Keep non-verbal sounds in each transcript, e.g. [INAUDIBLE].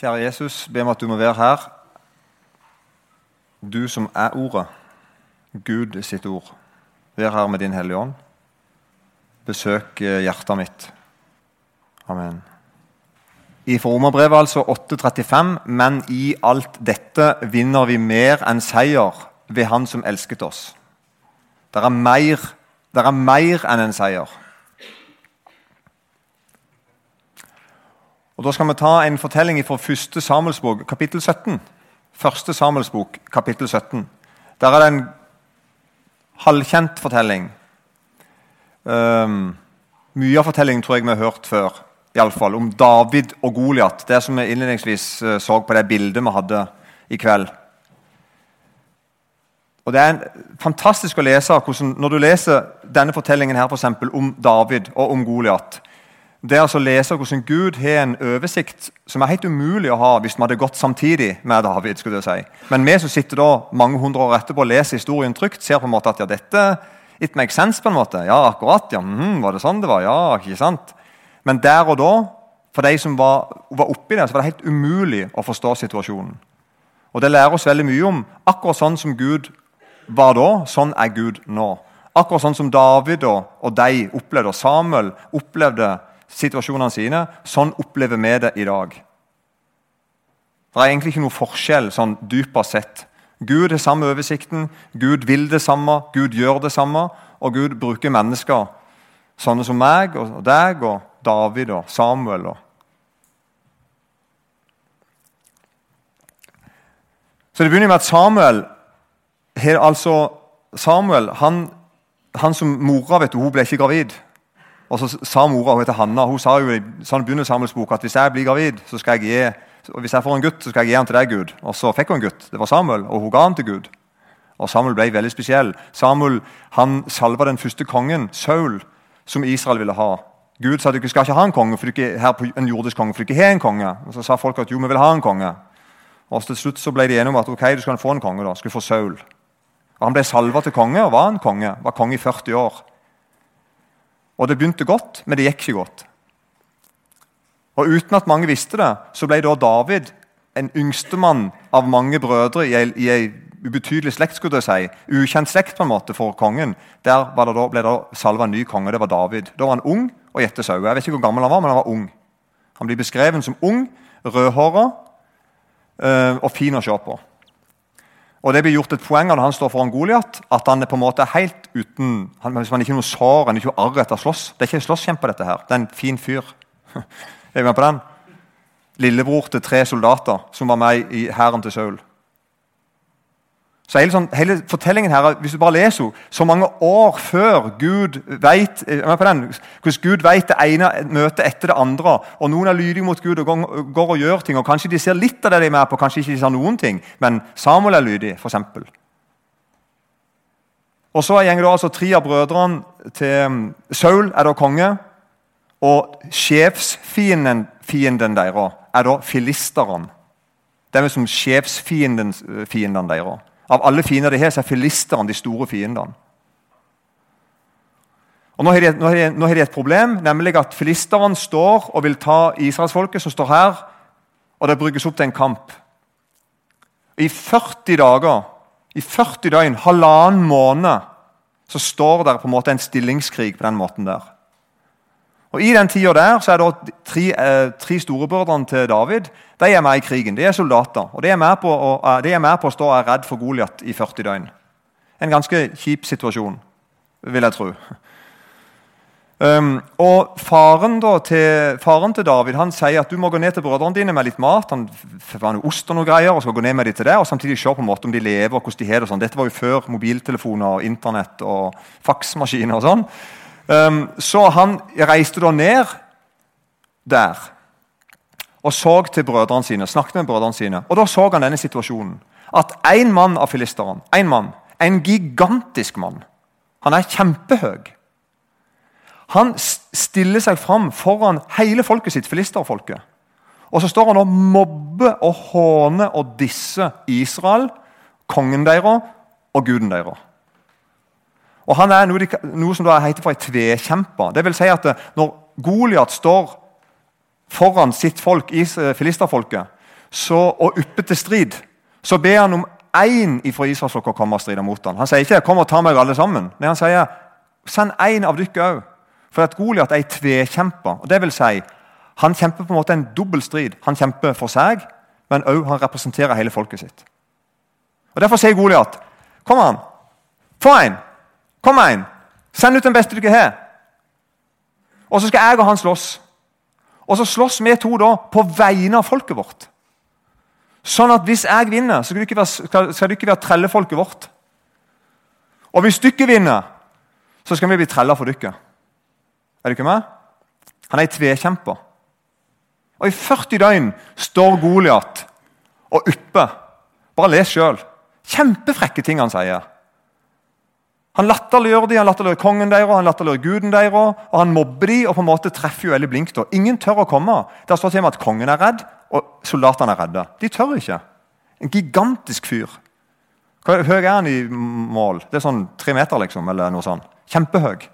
Kjære Jesus, be om at du må være her. Du som er Ordet, Gud sitt ord. Vær her med din Hellige Ånd. Besøk eh, hjertet mitt. Amen. I Romerbrevet altså 8,35.: Men i alt dette vinner vi mer enn seier ved Han som elsket oss. Det er mer, det er mer enn en seier. Og Da skal vi ta en fortelling fra 1. Samuelsbok, kapittel 17. Første Samuelsbok, kapittel 17. Der er det en halvkjent fortelling. Um, mye av fortellingen tror jeg vi har hørt før. I alle fall, Om David og Goliat. Det som vi innledningsvis uh, så på det bildet vi hadde i kveld. Og Det er fantastisk å lese hvordan, når du leser denne fortellingen her, for eksempel, om David og om Goliat det er altså å lese hvordan Gud har en oversikt som er helt umulig å ha hvis vi hadde gått samtidig med David. skulle jeg si. Men vi som sitter da mange hundre år etterpå og leser historien trygt, ser på en måte at ja, dette it makes sense. på en måte. Ja, akkurat. ja, mm, Var det sånn det var? Ja, ikke sant? Men der og da, for de som var, var oppi det, så var det helt umulig å forstå situasjonen. Og Det lærer oss veldig mye om akkurat sånn som Gud var da, sånn er Gud nå. Akkurat sånn som David og, og de opplevde, og Samuel opplevde situasjonene sine. Sånn opplever vi det i dag. Det er egentlig ikke noe forskjell sånn dypere sett. Gud har samme oversikten, Gud vil det samme, Gud gjør det samme. Og Gud bruker mennesker sånne som meg og deg og David og Samuel. Og. Så Det begynner med at Samuel altså Samuel, han, han som mora vet du, hun ble ikke gravid. Og så sa mora, hun heter Hanna, hun sa jo i sånn begynner bok at hvis jeg blir gravid, så skal jeg gi, og hvis jeg får en gutt, så skal jeg gi han til deg, Gud. Og så fikk hun en gutt. Det var Samuel, og hun ga han til Gud. Og Samuel ble veldig spesiell. Samuel han salva den første kongen, Saul, som Israel ville ha. Gud sa at du skal ikke ha en konge, for du ikke, her på en jordisk konge, for du ikke har en konge. Og Så sa folk at jo, vi vil ha en konge. Og Til slutt så ble de enige om at ok, du skal få en konge. da, skulle få Saul. Og Han ble salva til konge og var en konge. Var konge i 40 år. Og det begynte godt, men det gikk ikke godt. Og Uten at mange visste det, så ble da David en yngstemann av mange brødre i ei, i ei ubetydelig slekt. skulle jeg si. Ukjent slekt på en måte for kongen. Der det da, ble det salva en ny konge. Det var David. Da var han ung og gjette sauer. Jeg vet ikke hvor gammel han var, men han var ung. Han blir beskrevet som ung, rødhåra øh, og fin å se på. Og Det blir gjort et poeng når han står foran Goliat, at han er på en måte helt uten han, Hvis man ikke har noe sår, han er ikke arr etter slåss. Det er ikke en slåsskjempe, dette her. Det er en fin fyr. [LAUGHS] Er vi med på den? Lillebror til tre soldater som var med i hæren til Saul. Så hele, sånn, hele, fortellingen her, hvis du bare leser så mange år før Gud vet, den, hvordan Gud vet det ene møtet etter det andre, og noen er lydige mot Gud og går, går, og gjør ting, og Kanskje de ser litt av det de er med på, kanskje ikke de ser noen ting, men Samuel er lydig, f.eks. Og så gjenger det altså tre av brødrene til mm, Saul er da konge, og sjefsfienden deres er da filisteren. Det er som sjefsfiendene deres. Av alle fiender de har, så er filisterne de store fiendene. Og Nå har, de, de, de et problem, nemlig at filisterne står og vil ta israelsfolket som står her, og det brygges opp til en kamp. I 40 dager, i 40 døgn, halvannen måned, så står det på en måte en stillingskrig på den måten der. Og I den tida der så er det tre, eh, tre storebrødrene til David de er med i krigen. De er soldater. og De er med på å, eh, de er med på å stå og er redd for Goliat i 40 døgn. En ganske kjip situasjon, vil jeg tro. Um, og faren, da, til, faren, til, David han sier at du må gå ned til brødrene dine med litt mat. Han noe ost og noe greier, og skal gå ned med dem til det, og samtidig se på en måte om de lever. og hvordan de har det. Sånn. Dette var jo før mobiltelefoner, og internett og faksmaskiner. og sånn. Um, så han reiste da ned der og så til brødrene sine, snakket med brødrene sine. Og Da så han denne situasjonen. At en mann av filisterne, en mann, en gigantisk mann Han er kjempehøy. Han stiller seg fram foran hele folket sitt, filisterfolket. Og så står han og mobber og håner og disser Israel, kongen deres og guden deres. Og Han er noe, noe som heter for en tvekjemper. Det vil si at Når Goliat står foran sitt folk, filisterfolket, og oppe til strid, så ber han om én fra israelsfolket å komme og stride mot ham. Han sier ikke 'kom og ta meg alle sammen'. Nei, Han sier 'send én av dere òg'. For at Goliat er en tvekjemper. Og det vil si, han kjemper på en måte en dobbel strid. Han kjemper for seg, men òg han representerer hele folket sitt. Og Derfor sier Goliat, 'Kom an, få en! Kom igjen! Send ut den beste du har.' Og så skal jeg og han slåss. Og så slåss vi to da på vegne av folket vårt. Sånn at hvis jeg vinner, så skal du ikke være, skal, skal du ikke være trellefolket vårt. Og hvis dere vinner, så skal vi bli trella for dere. Er du ikke med? Han er en tvekjemper. Og I 40 døgn står Goliat og upper. Bare les sjøl. Kjempefrekke ting han sier. Han latterliggjør de, han latterliggjør kongen deres, han latterliggjør guden deres, og han mobber de, og på en måte treffer jo veldig blink. da. Ingen tør å komme. Det står til og med at kongen er redd, og soldatene er redde. De tør ikke. En gigantisk fyr. Hvor høy er han i mål? Det er sånn tre meter, liksom? eller noe sånt. Kjempehøy.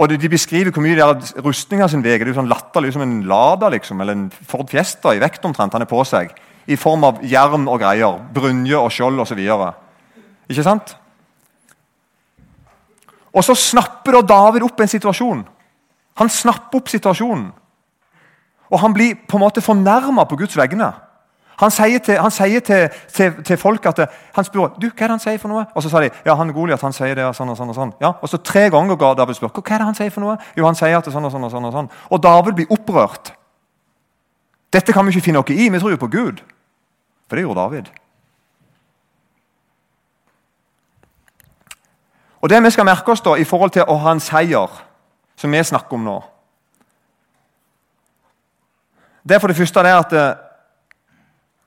Og De beskriver hvor mye de rustninga sin veier. Det er jo sånn latterlig som en Lada liksom, eller en Ford Fiesta i vekt omtrent han er på seg. I form av jern og greier. Brynje og skjold osv. Ikke sant? Og så snapper da David opp en situasjon. Han snapper opp situasjonen. Og han blir på en måte fornærma på Guds vegne. Han sier, til, han sier til, til, til, folk at han spør du, hva er det han sier for noe. Og så sa de ja, han Goliat han sier det sånn og sånn. Og sånn. Ja, og så tre ganger ga David spør hva er det han sier for noe. Jo, han sier at det sånn Og sånn og sånn. Og sånn. Og David blir opprørt. Dette kan vi ikke finne noe i. Vi tror jo på Gud. For det gjorde David. Og Det vi skal merke oss da i forhold til å ha en seier, som vi snakker om nå Det er for det første det at eh,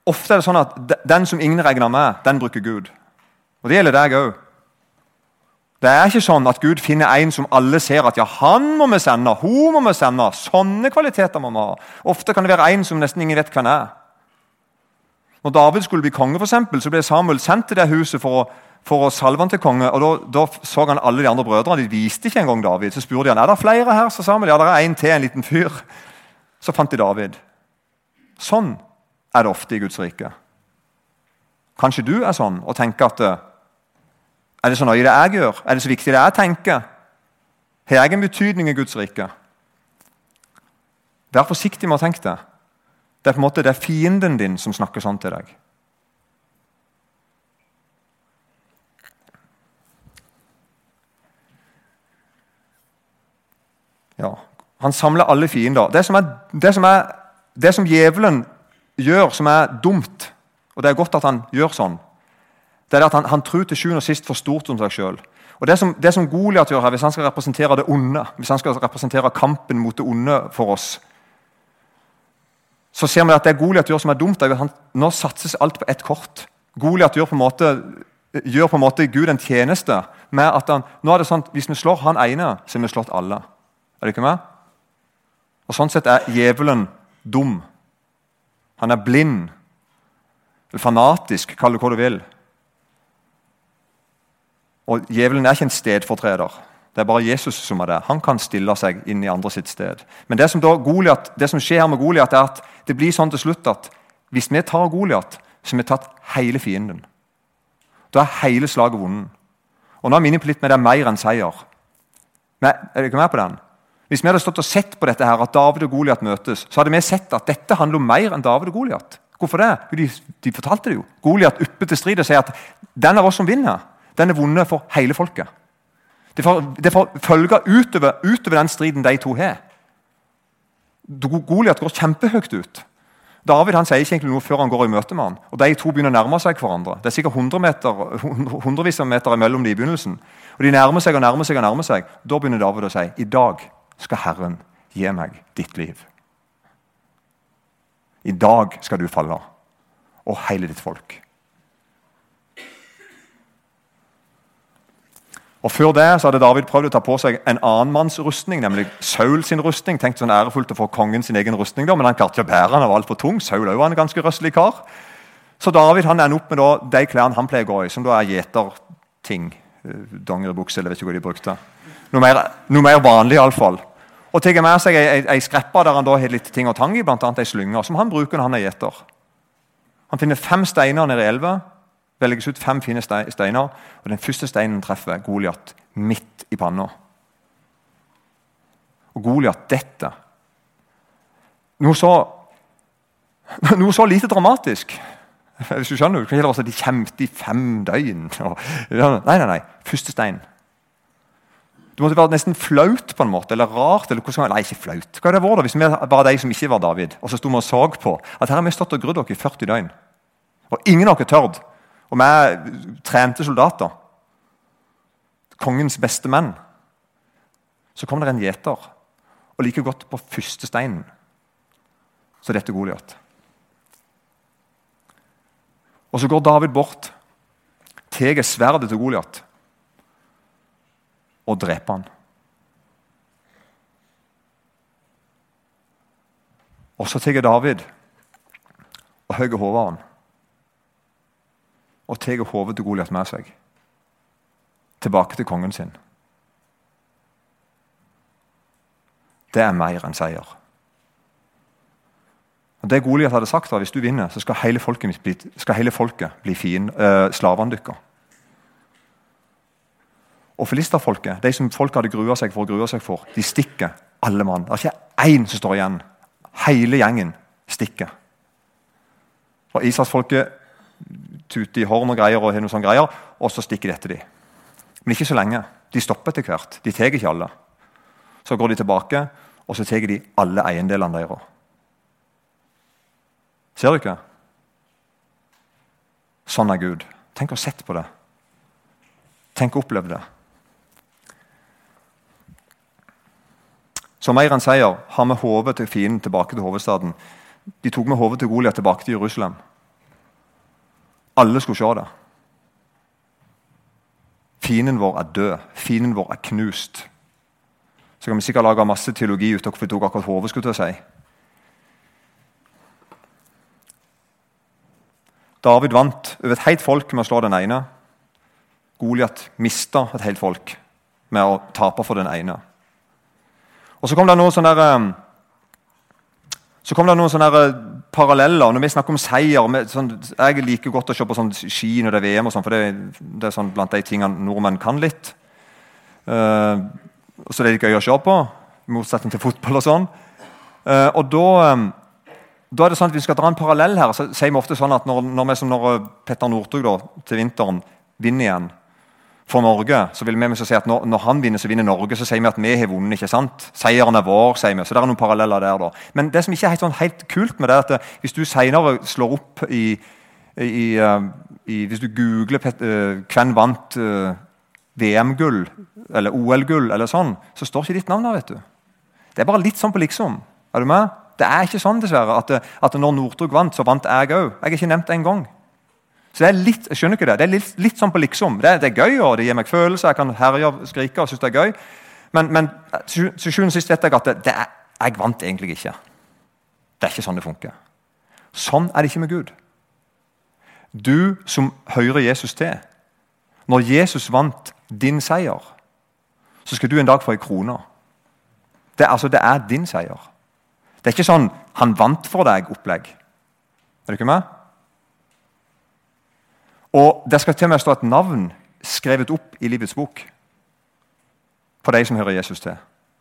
ofte er det sånn at den som ingen regner med, den bruker Gud. Og Det gjelder deg òg. Det er ikke sånn at Gud finner en som alle ser at ja, han må vi sende, hun må vi sende. Sånne kvaliteter må vi ha. Ofte kan det være en som nesten ingen vet hvem er. Når David skulle bli konge, for eksempel, så ble Samuel sendt til det huset for å for å salve han til konge. og da, da, så han alle de andre brødrene. De viste ikke engang David. Så spurte de han, er det flere her. Så Samuel, ja, det er en til, en liten fyr. Så fant de David. Sånn er det ofte i Guds rike. Kanskje du er sånn og tenker at Er det så nøye det jeg gjør? Er det så viktig det jeg tenker? Har jeg en betydning i Guds rike? Vær forsiktig med å tenke det. Det er på en måte det er fienden din som snakker sånn til deg. Ja, Han samler alle fiender. Det som, er, det, som er, det som djevelen gjør som er dumt, og det er godt at han gjør sånn, det er at han, han tror til sjuende og sist for stort om seg sjøl. Det som, det som Goliat gjør her, hvis han skal representere det onde, hvis han skal representere kampen mot det onde for oss, så ser vi at det er Goliat gjør som er dumt, han, nå satses alt på ett kort. Goliat gjør, gjør på en måte Gud en tjeneste med at han, nå er det sånn, hvis vi slår han ene, så har vi slått alle. Er det ikke med? Og Sånn sett er djevelen dum. Han er blind. Fanatisk, kall det hva du vil. Og Djevelen er ikke en stedfortreder. Det er bare Jesus som er det. Han kan stille seg inn i andre sitt sted. Men det som, Goliath, det som skjer med Goliat, er at det blir sånn til slutt at hvis vi tar Goliat, så har vi tatt hele fienden. Da er hele slaget vunnet. Og nå er vi inne på litt med det er mer enn seier. Men, er dere med på den? Hvis vi hadde stått og sett på dette her, at David og Goliat møtes, så hadde vi sett at dette handler om mer enn David og Goliat. Hvorfor det? De, de, fortalte det jo. Goliat oppe til strid og sier at den av oss som vinner, den er vunnet for hele folket. Det får, det får følger utover, utover, den striden de to har. Goliat går kjempehøyt ut. David han sier ikke egentlig noe før han går i møte med han. Og De to begynner å nærme seg hverandre. Det er sikkert 100 meter, hundrevis av meter mellom de i begynnelsen. Og De nærmer seg og nærmer seg. og nærmer seg. Da begynner David å si i dag skal Herren gi meg ditt liv. I dag skal du falle, og hele ditt folk. Og Før det så hadde David prøvd å ta på seg en annen manns rustning, nemlig Saul sin rustning. Tenkt sånn ærefullt å få kongen sin egen rustning, da, men han klarte ikke å bære den, han var altfor tung. Saul var en ganske røslig kar. Så David han ender opp med da, de klærne han pleier å gå i, som da er gjeterting. Eh, dongeribukse, eller vet ikke hva de brukte. Noe mer, noe mer vanlig, iallfall. Og tar med seg ei, ei skreppe der han da har litt ting og tang i, bl.a. ei slynge, som han bruker når han er gjeter. Han finner fem steiner nede i elva, velges ut fem fine steiner, og den første steinen treffer Goliat midt i panna. Og Goliat detter. Noe så, [LAUGHS] noe så lite dramatisk. Hvis du skjønner, du kan ikke si De kjempet i fem døgn. Nei, nei, nei. Første stein. Det måtte være nesten flaut på en måte, eller rart. eller hvordan, Nei, ikke flaut. Hva hadde det vært hvis vi var de som ikke var David, og så sto vi og så på at her har vi stått og grudd dere i 40 døgn, og ingen av dere tørt. Og vi trente soldater. Kongens beste menn. Så kom det en gjeter, og like godt på første steinen så dette Goliat. Og så går David bort, tar sverdet til Goliat og dreper han. Og så tar David og hogger hodet av han. Og tar hodet til Goliat med seg tilbake til kongen sin. Det er mer enn seier. Og det Goliat hadde sagt var hvis du vinner, så skal hele folket bli, hele folket bli fin, øh, slavene deres. Og filisterfolket, de som folk hadde grua seg for og grua seg for, de stikker alle mann. Det er ikke én som står igjen. Hele gjengen stikker. Og Israelsfolket tuter i horn og greier, og har sånt greier, og så stikker de etter dem. Men ikke så lenge. De stopper etter hvert. De tar ikke alle. Så går de tilbake, og så tar de alle eiendelene deres. Ser du ikke? Sånn er Gud. Tenk å sett på det. Tenk å oppleve det. Som mer enn seier har vi hodet til fienden tilbake til hovedstaden. De tok med hodet til Goliat tilbake til Jerusalem. Alle skulle se det. Fienden vår er død. Fienden vår er knust. Så kan vi sikkert lage masse teologi ut av hvorfor tok akkurat hodet. skulle til å si. David vant over et helt folk med å slå den ene. Goliat mista et helt folk med å tape for den ene. Og Så kom det noen sånne, um, så kom det noen sånne paralleller. Når vi snakker om seier med, sånn, Jeg liker godt å se på sånn ski når det er VM, og sånn, for det, det, er sånn blant de tingene nordmenn kan litt. Uh, så det er gøy å se på, i motsetning til fotball. og sånn. Uh, og da, um, da, er det sånn at Vi skal dra en parallell her. så sier vi ofte sånn at Når, når, vi, som når Petter Northug til vinteren vinner igjen, for Norge, så vil vi si at når, når, han vinner, så vinner Norge. Så sier vi at vi har vunnet. ikke sant? Seieren er vår, sier vi. Så det er noen paralleller der. da. Men det som ikke er helt, sånn, helt kult med det, er at eh, hvis du senere slår opp i, i, i Hvis du googler uh, hvem vant uh, VM-gull eller OL-gull, eller sånn, så står ikke ditt navn der. vet du. Det er bare litt sånn på liksom. Er du med? Det er ikke sånn, dessverre, at, at når Northug vant, så vant jeg òg. Jeg er ikke nevnt en gang. Så det er litt jeg skjønner ikke det, det er litt, litt sånn på liksom. Det, det, er gøy, og det gir meg følelser. Jeg kan herje og skrike og synes det er gøy. Men, men til sjuende og sist vet jeg at det, det er, jeg vant egentlig ikke. Det er ikke sånn det funker. Sånn er det ikke med Gud. Du som hører Jesus til. Når Jesus vant din seier, så skal du en dag få ei krone. Det, altså, det er din seier. Det er ikke sånn 'han vant for deg'-opplegg. Er du ikke med? Og Det skal til og med stå et navn skrevet opp i livets bok på de som hører Jesus til.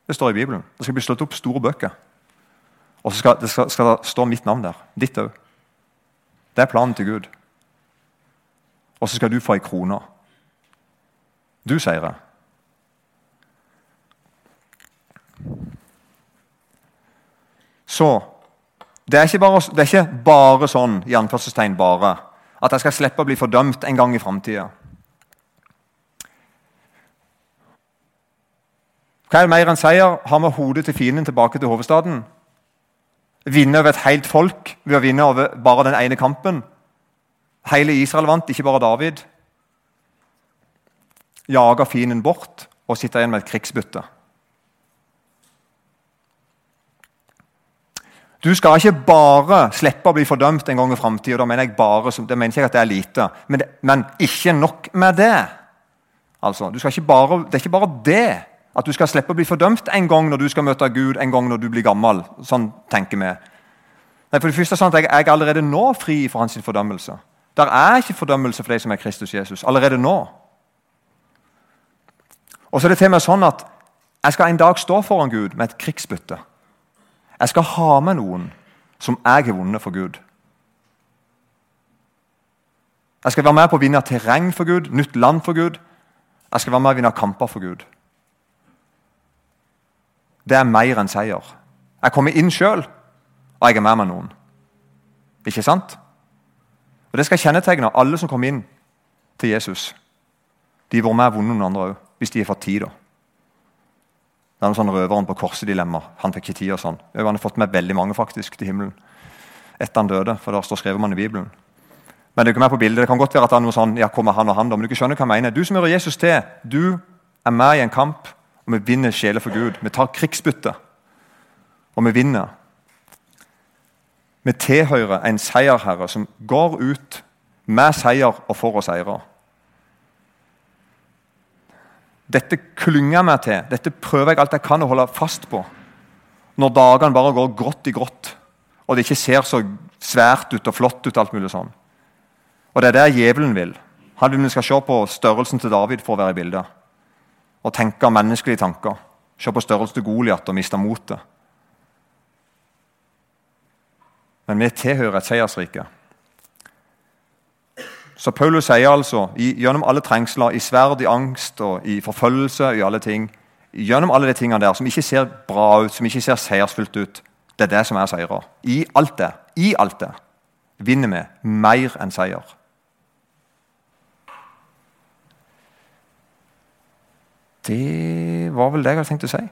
Det står i Bibelen. Det skal bli slått opp store bøker. Og så skal det skal, skal stå mitt navn der. Ditt òg. Det er planen til Gud. Og så skal du få ei krone. Du seirer. Så det er, bare, det er ikke bare sånn i anførselstegn bare at jeg skal slippe å bli fordømt en gang i framtida. Hva er det mer enn seier? Har vi hodet til fienden tilbake til hovedstaden? Vinne over et helt folk ved å vinne over bare den ene kampen? Hele Israel vant, ikke bare David. Jage fienden bort og sitte igjen med et krigsbytte. Du skal ikke bare slippe å bli fordømt en gang i framtida. Da mener jeg bare, det mener ikke at det er lite. Men, det, men ikke nok med det. Altså, bare, det er ikke bare det At du skal slippe å bli fordømt en gang når du skal møte Gud, en gang når du blir gammel. Sånn tenker vi. Nei, for det første sånn at Jeg er allerede nå fri for hans fordømmelse. Der er ikke fordømmelse for de som er Kristus Jesus. Allerede nå. Og så er det til med sånn at jeg skal en dag stå foran Gud med et krigsbytte. Jeg skal ha med noen som jeg har vunnet for Gud. Jeg skal være med på å vinne terreng for Gud, nytt land for Gud. Jeg skal være med å vinne kamper for Gud. Det er mer enn seier. Jeg kommer inn sjøl, og jeg er med meg noen. Ikke sant? Og Det skal kjennetegne alle som kommer inn til Jesus. De har vært med og vunnet noen andre òg, hvis de har fått tid. da. Noen sånn Røveren på korset-dilemma. Han fikk ikke tid og sånn. Han har fått med veldig mange faktisk til himmelen etter han døde. for der står skrevet man i Bibelen. Men Det er ikke mer på bildet. Det kan godt være at er noe sånn, ja, kommer han og han da, men du ikke skjønner hva jeg mener. Du som hører Jesus til, du er med i en kamp, og vi vinner sjeler for Gud. Vi tar krigsbytte, og vi vinner. Vi tilhører en seierherre som går ut med seier og for å seire. Dette klynger jeg meg til. Dette prøver jeg alt jeg kan å holde fast på. Når dagene bare går grått i grått, og det ikke ser så svært ut og flott ut. alt mulig sånn. Og Det er det djevelen vil. Han vil vi skal se på størrelsen til David for å være i bildet. Og tenke menneskelige tanker. Se på størrelsen til Goliat og miste motet. Men vi tilhører et seiersrike. Så Paulus sier altså gjennom alle trengsler, i sverd, i angst og i forfølgelse, i alle ting, gjennom alle de tingene der som ikke ser bra ut, som ikke ser seiersfullt ut, det er det som er seirer. I alt det, i alt det vinner vi mer enn seier. Det var vel det jeg hadde tenkt å si.